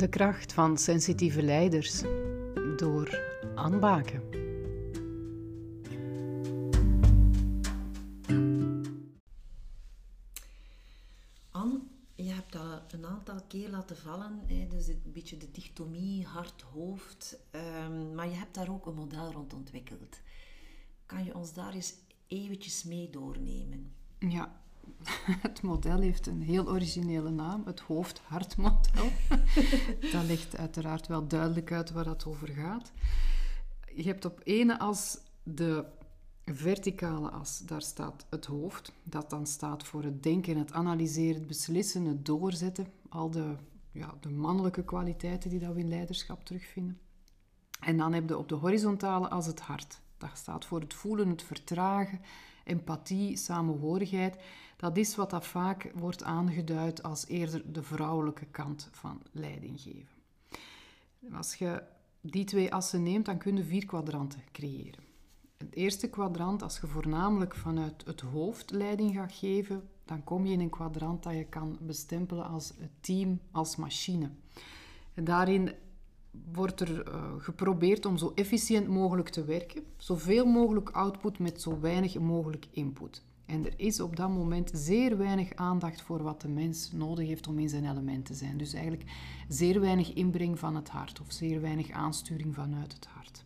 De kracht van sensitieve leiders door aanbaken. Anne, je hebt dat een aantal keer laten vallen, hè, dus een beetje de dichtomie hart-hoofd, um, maar je hebt daar ook een model rond ontwikkeld. Kan je ons daar eens eventjes mee doornemen? Ja, Het model heeft een heel originele naam, het hoofd-hartmodel. dat legt uiteraard wel duidelijk uit waar dat over gaat. Je hebt op ene as de verticale as, daar staat het hoofd. Dat dan staat voor het denken, het analyseren, het beslissen, het doorzetten. Al de, ja, de mannelijke kwaliteiten die dat we in leiderschap terugvinden. En dan heb je op de horizontale as het hart. Dat staat voor het voelen, het vertragen, empathie, samenhorigheid. Dat is wat dat vaak wordt aangeduid als eerder de vrouwelijke kant van leiding geven. Als je die twee assen neemt, dan kun je vier kwadranten creëren. Het eerste kwadrant, als je voornamelijk vanuit het hoofd leiding gaat geven, dan kom je in een kwadrant dat je kan bestempelen als het team, als machine. En daarin wordt er uh, geprobeerd om zo efficiënt mogelijk te werken, zoveel mogelijk output met zo weinig mogelijk input. En er is op dat moment zeer weinig aandacht voor wat de mens nodig heeft om in zijn element te zijn. Dus eigenlijk zeer weinig inbreng van het hart of zeer weinig aansturing vanuit het hart.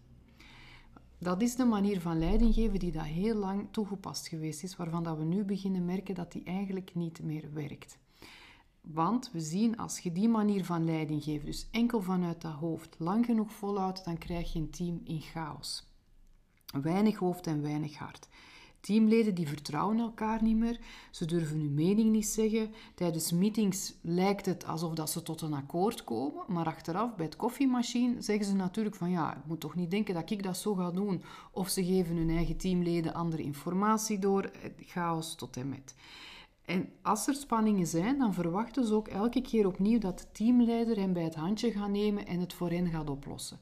Dat is de manier van leiding geven die dat heel lang toegepast geweest is, waarvan dat we nu beginnen merken dat die eigenlijk niet meer werkt. Want we zien als je die manier van leiding geeft, dus enkel vanuit dat hoofd, lang genoeg volhoudt, dan krijg je een team in chaos. Weinig hoofd en weinig hart. Teamleden die vertrouwen elkaar niet meer, ze durven hun mening niet zeggen. Tijdens meetings lijkt het alsof dat ze tot een akkoord komen, maar achteraf bij het koffiemachine zeggen ze natuurlijk van ja, ik moet toch niet denken dat ik dat zo ga doen. Of ze geven hun eigen teamleden andere informatie door, chaos tot en met. En als er spanningen zijn, dan verwachten ze ook elke keer opnieuw dat de teamleider hen bij het handje gaat nemen en het voor hen gaat oplossen.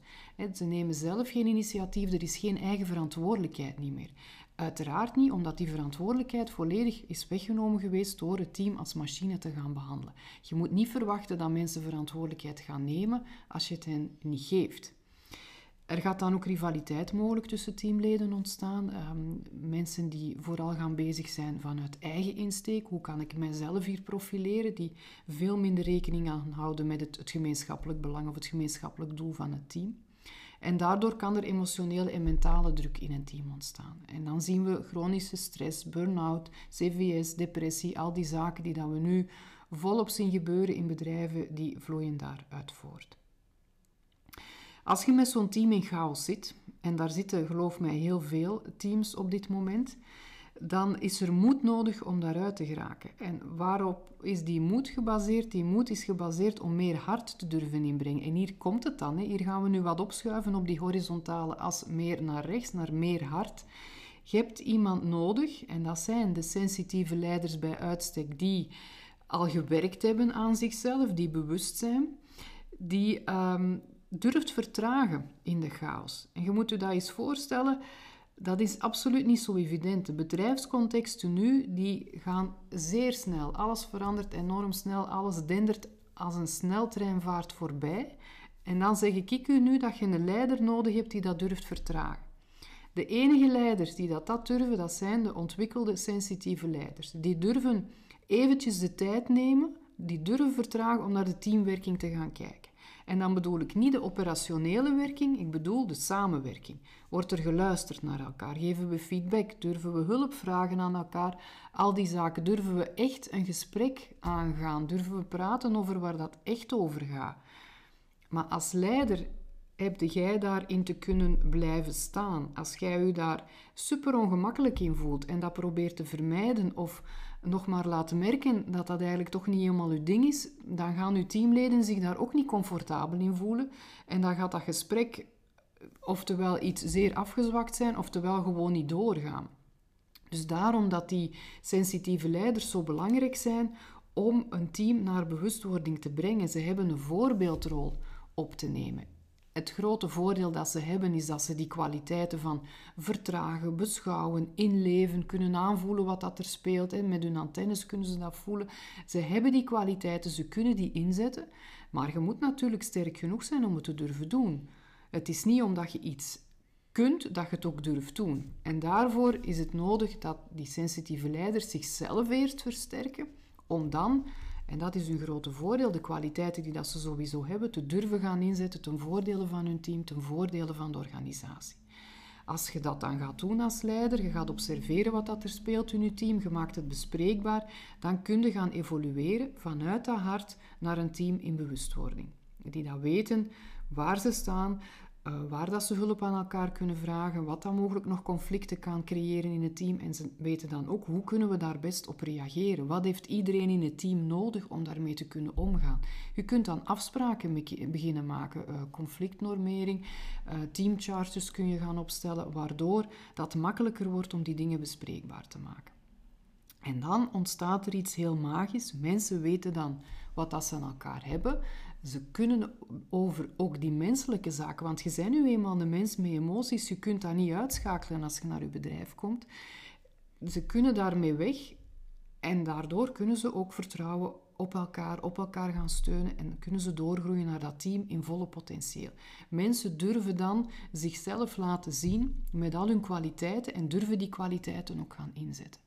Ze nemen zelf geen initiatief, er is geen eigen verantwoordelijkheid niet meer. Uiteraard niet, omdat die verantwoordelijkheid volledig is weggenomen geweest door het team als machine te gaan behandelen. Je moet niet verwachten dat mensen verantwoordelijkheid gaan nemen als je het hen niet geeft. Er gaat dan ook rivaliteit mogelijk tussen teamleden ontstaan. Um, mensen die vooral gaan bezig zijn vanuit eigen insteek. Hoe kan ik mijzelf hier profileren? Die veel minder rekening aan houden met het, het gemeenschappelijk belang of het gemeenschappelijk doel van het team. En daardoor kan er emotionele en mentale druk in een team ontstaan. En dan zien we chronische stress, burn-out, CVS, depressie, al die zaken die dat we nu volop zien gebeuren in bedrijven, die vloeien daaruit voort. Als je met zo'n team in chaos zit, en daar zitten geloof mij heel veel teams op dit moment, dan is er moed nodig om daaruit te geraken. En waarop is die moed gebaseerd? Die moed is gebaseerd om meer hart te durven inbrengen. En hier komt het dan. Hè. Hier gaan we nu wat opschuiven op die horizontale as, meer naar rechts, naar meer hart. Je hebt iemand nodig, en dat zijn de sensitieve leiders bij uitstek, die al gewerkt hebben aan zichzelf, die bewust zijn, die um, durft vertragen in de chaos. En je moet je dat eens voorstellen, dat is absoluut niet zo evident. De bedrijfscontexten nu, die gaan zeer snel. Alles verandert enorm snel, alles dendert als een sneltreinvaart voorbij. En dan zeg ik u nu dat je een leider nodig hebt die dat durft vertragen. De enige leiders die dat, dat durven, dat zijn de ontwikkelde sensitieve leiders. Die durven eventjes de tijd nemen, die durven vertragen om naar de teamwerking te gaan kijken. En dan bedoel ik niet de operationele werking, ik bedoel de samenwerking. Wordt er geluisterd naar elkaar? Geven we feedback? Durven we hulp vragen aan elkaar? Al die zaken. Durven we echt een gesprek aangaan? Durven we praten over waar dat echt over gaat? Maar als leider heb jij daarin te kunnen blijven staan. Als jij je daar super ongemakkelijk in voelt en dat probeert te vermijden of nog maar laten merken dat dat eigenlijk toch niet helemaal uw ding is, dan gaan uw teamleden zich daar ook niet comfortabel in voelen en dan gaat dat gesprek oftewel iets zeer afgezwakt zijn, oftewel gewoon niet doorgaan. Dus daarom dat die sensitieve leiders zo belangrijk zijn om een team naar bewustwording te brengen. Ze hebben een voorbeeldrol op te nemen. Het grote voordeel dat ze hebben is dat ze die kwaliteiten van vertragen, beschouwen, inleven, kunnen aanvoelen wat dat er speelt. Met hun antennes kunnen ze dat voelen. Ze hebben die kwaliteiten, ze kunnen die inzetten. Maar je moet natuurlijk sterk genoeg zijn om het te durven doen. Het is niet omdat je iets kunt dat je het ook durft doen. En daarvoor is het nodig dat die sensitieve leiders zichzelf eerst versterken, om dan, en dat is hun grote voordeel, de kwaliteiten die dat ze sowieso hebben, te durven gaan inzetten ten voordele van hun team, ten voordele van de organisatie. Als je dat dan gaat doen als leider, je gaat observeren wat dat er speelt in je team, je maakt het bespreekbaar, dan kun je gaan evolueren vanuit dat hart naar een team in bewustwording. Die dat weten waar ze staan, uh, waar dat ze hulp aan elkaar kunnen vragen, wat dan mogelijk nog conflicten kan creëren in het team. En ze weten dan ook hoe kunnen we daar best op reageren. Wat heeft iedereen in het team nodig om daarmee te kunnen omgaan? Je kunt dan afspraken beginnen maken, uh, conflictnormering, uh, kun je gaan opstellen, waardoor dat makkelijker wordt om die dingen bespreekbaar te maken. En dan ontstaat er iets heel magisch. Mensen weten dan wat dat ze aan elkaar hebben. Ze kunnen over ook die menselijke zaken, want je bent nu eenmaal een mens met emoties, je kunt dat niet uitschakelen als je naar je bedrijf komt. Ze kunnen daarmee weg en daardoor kunnen ze ook vertrouwen op elkaar, op elkaar gaan steunen en kunnen ze doorgroeien naar dat team in volle potentieel. Mensen durven dan zichzelf laten zien met al hun kwaliteiten en durven die kwaliteiten ook gaan inzetten.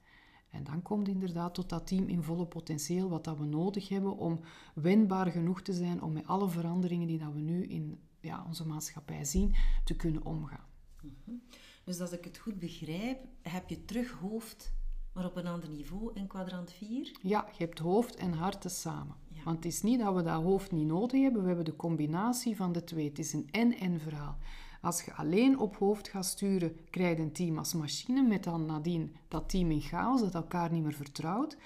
En dan komt inderdaad tot dat team in volle potentieel, wat dat we nodig hebben om wendbaar genoeg te zijn om met alle veranderingen die dat we nu in ja, onze maatschappij zien, te kunnen omgaan. Mhm. Dus als ik het goed begrijp, heb je terug hoofd, maar op een ander niveau in kwadrant 4? Ja, je hebt hoofd en hart samen. Want het is niet dat we dat hoofd niet nodig hebben, we hebben de combinatie van de twee. Het is een en-en verhaal. Als je alleen op hoofd gaat sturen, krijg je een team als machine met dan nadien dat team in chaos, dat elkaar niet meer vertrouwt.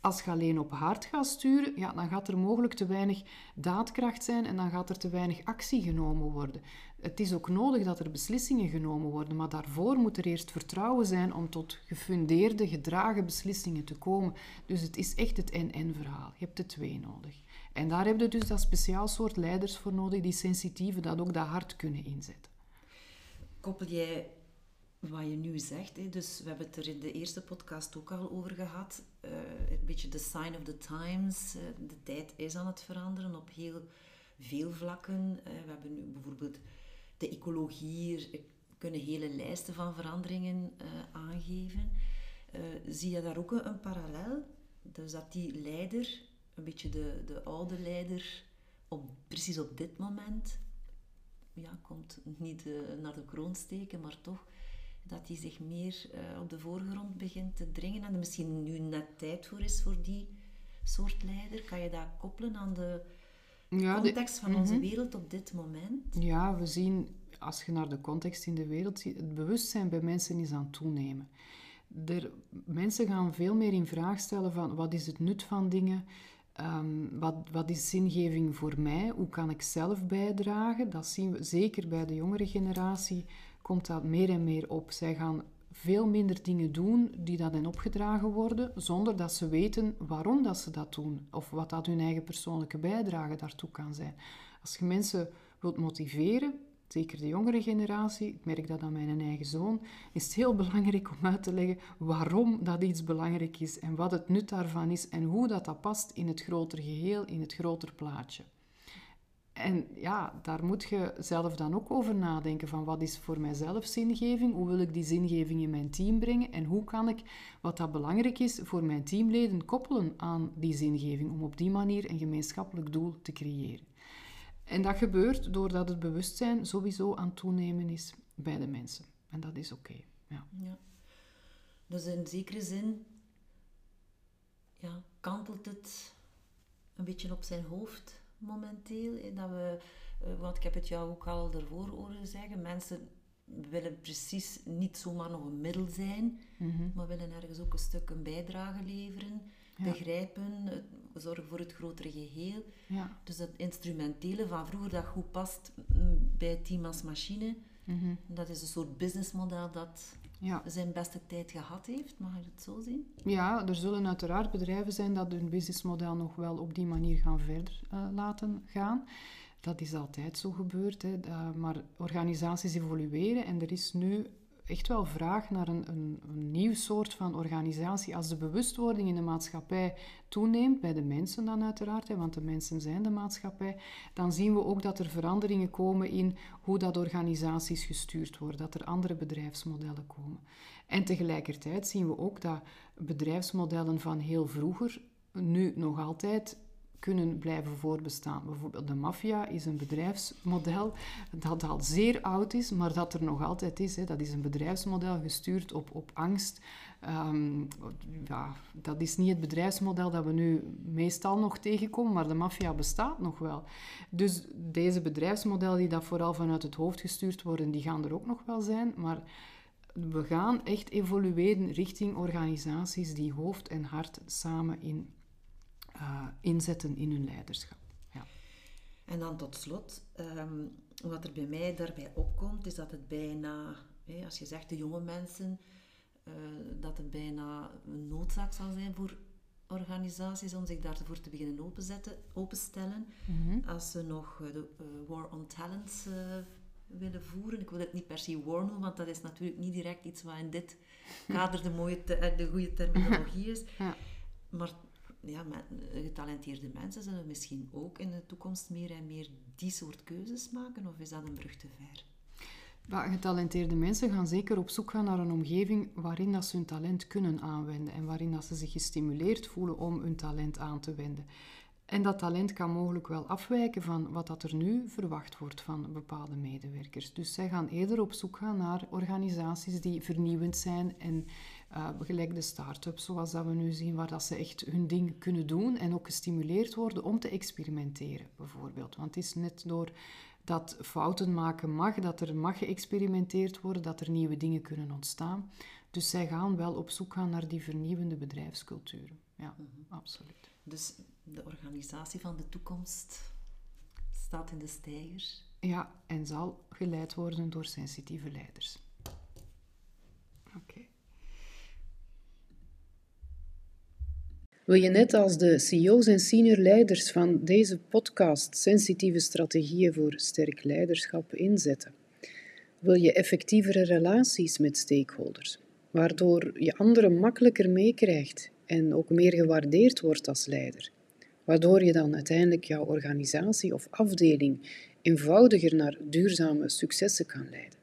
Als je alleen op hart gaat sturen, ja, dan gaat er mogelijk te weinig daadkracht zijn en dan gaat er te weinig actie genomen worden. Het is ook nodig dat er beslissingen genomen worden, maar daarvoor moet er eerst vertrouwen zijn om tot gefundeerde, gedragen beslissingen te komen. Dus het is echt het en-en-verhaal. Je hebt de twee nodig. En daar heb je dus dat speciaal soort leiders voor nodig, die sensitieve, dat ook dat hart kunnen inzetten koppel jij wat je nu zegt, hè, dus we hebben het er in de eerste podcast ook al over gehad, uh, een beetje de sign of the times. Uh, de tijd is aan het veranderen op heel veel vlakken. Uh, we hebben nu bijvoorbeeld de ecologie, er kunnen hele lijsten van veranderingen aangeven. zie je daar ook een, een, parallel? Dus dat die leider, een beetje de, de oude leider, op, precies op dit moment ja, komt niet uh, naar de kroon steken, maar toch dat hij zich meer uh, op de voorgrond begint te dringen en er misschien nu net tijd voor is voor die soort leider. Kan je dat koppelen aan de ja, context van onze mhm. wereld op dit moment? Ja, we zien, als je naar de context in de wereld ziet, het bewustzijn bij mensen is aan het toenemen. Er, mensen gaan veel meer in vraag stellen van wat is het nut van dingen, Um, wat, wat is zingeving voor mij? Hoe kan ik zelf bijdragen? Dat zien we zeker bij de jongere generatie, komt dat meer en meer op. Zij gaan veel minder dingen doen die dat hen opgedragen worden, zonder dat ze weten waarom dat ze dat doen of wat dat hun eigen persoonlijke bijdrage daartoe kan zijn. Als je mensen wilt motiveren, zeker de jongere generatie, ik merk dat aan mijn eigen zoon, is het heel belangrijk om uit te leggen waarom dat iets belangrijk is en wat het nut daarvan is en hoe dat, dat past in het grotere geheel, in het groter plaatje. En ja, daar moet je zelf dan ook over nadenken van wat is voor mijzelf zingeving, hoe wil ik die zingeving in mijn team brengen en hoe kan ik wat dat belangrijk is voor mijn teamleden koppelen aan die zingeving om op die manier een gemeenschappelijk doel te creëren. En dat gebeurt doordat het bewustzijn sowieso aan het toenemen is bij de mensen. En dat is oké. ja. ja. Dus in zekere zin ja, kantelt het een beetje op zijn hoofd momenteel. Dat we, eh, want ik heb het jou ook al ervoor horen zeggen, mensen willen precies niet zomaar nog een middel zijn, mhm. maar willen ergens ook een stuk een bijdrage leveren, begrijpen, zorgen voor het grotere geheel. Ja. Dus dat instrumentele van vroeger dat goed past bij team als machine, mhm. dat is een soort businessmodel dat ja. zijn beste tijd gehad heeft. Mag je het zo zien? Ja, er zullen uiteraard bedrijven zijn dat hun businessmodel nog wel op die manier gaan verder uh, laten gaan. Dat is altijd zo gebeurd. Hè. Uh, maar organisaties evolueren en er is nu echt wel vraag naar een, een, een, nieuw soort van organisatie. Als de bewustwording in de maatschappij toeneemt, bij de mensen dan uiteraard, hè, want de mensen zijn de maatschappij, dan zien we ook dat er veranderingen komen in hoe dat organisaties gestuurd worden, dat er andere bedrijfsmodellen komen. En tegelijkertijd zien we ook dat bedrijfsmodellen van heel vroeger nu nog altijd kunnen blijven voorbestaan. Bijvoorbeeld de maffia is een bedrijfsmodel dat al zeer oud is, maar dat er nog altijd is. Hè. Dat is een bedrijfsmodel gestuurd op, op angst. Um, ja, dat is niet het bedrijfsmodel dat we nu meestal nog tegenkomen, maar de maffia bestaat nog wel. Dus deze bedrijfsmodellen die dat vooral vanuit het hoofd gestuurd worden, die gaan er ook nog wel zijn, maar we gaan echt evolueren richting organisaties die hoofd en hart samen in uh, inzetten in hun leiderschap. Ja. En dan tot slot, ehm, wat er bij mij daarbij opkomt, is dat het bijna, als je zegt de jonge mensen, uh, dat het bijna een noodzaak zal zijn voor organisaties om zich daarvoor te beginnen openzetten, openstellen. Mm Als ze nog eh, de War on Talent willen voeren. Ik wil het niet per se war noemen, want dat is natuurlijk niet direct iets wat in dit kader de, mooie de goede terminologie is. Ja. Maar ja, getalenteerde mensen zullen misschien ook in de toekomst meer en meer die soort keuzes maken? Of is dat een brug te ver? getalenteerde mensen gaan zeker op zoek gaan naar een omgeving waarin dat ze hun talent kunnen aanwenden en waarin dat ze zich gestimuleerd voelen om hun talent aan te wenden. En dat talent kan mogelijk wel afwijken van wat dat er nu verwacht wordt van bepaalde medewerkers. Dus zij gaan eerder op zoek gaan naar organisaties die vernieuwend zijn en uh, gelijk de start-ups zoals dat we nu zien, waar dat ze echt hun ding kunnen doen en ook gestimuleerd worden om te experimenteren, bijvoorbeeld. Want het is net door dat fouten maken mag, dat er mag geëxperimenteerd worden, dat er nieuwe dingen kunnen ontstaan. Dus zij gaan wel op zoek gaan naar die vernieuwende bedrijfsculturen. Ja, mhm. absoluut. Dus de organisatie van de toekomst staat in de stijgers. Ja, en zal geleid worden door sensitieve leiders. Oké. Wil je net als de CEO's en senior leiders van deze podcast sensitieve strategieën voor sterk leiderschap inzetten? Wil je effectievere relaties met stakeholders, waardoor je anderen makkelijker meekrijgt en ook meer gewaardeerd wordt als leider? Waardoor je dan uiteindelijk jouw organisatie of afdeling eenvoudiger naar duurzame successen kan leiden.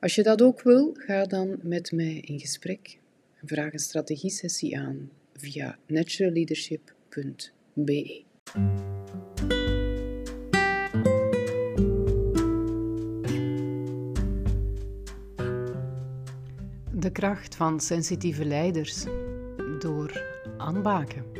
Als je dat ook wil, ga dan met mij in gesprek en vraag een strategiesessie aan via naturalleadership.be. De kracht van sensitieve leiders door aanbaken.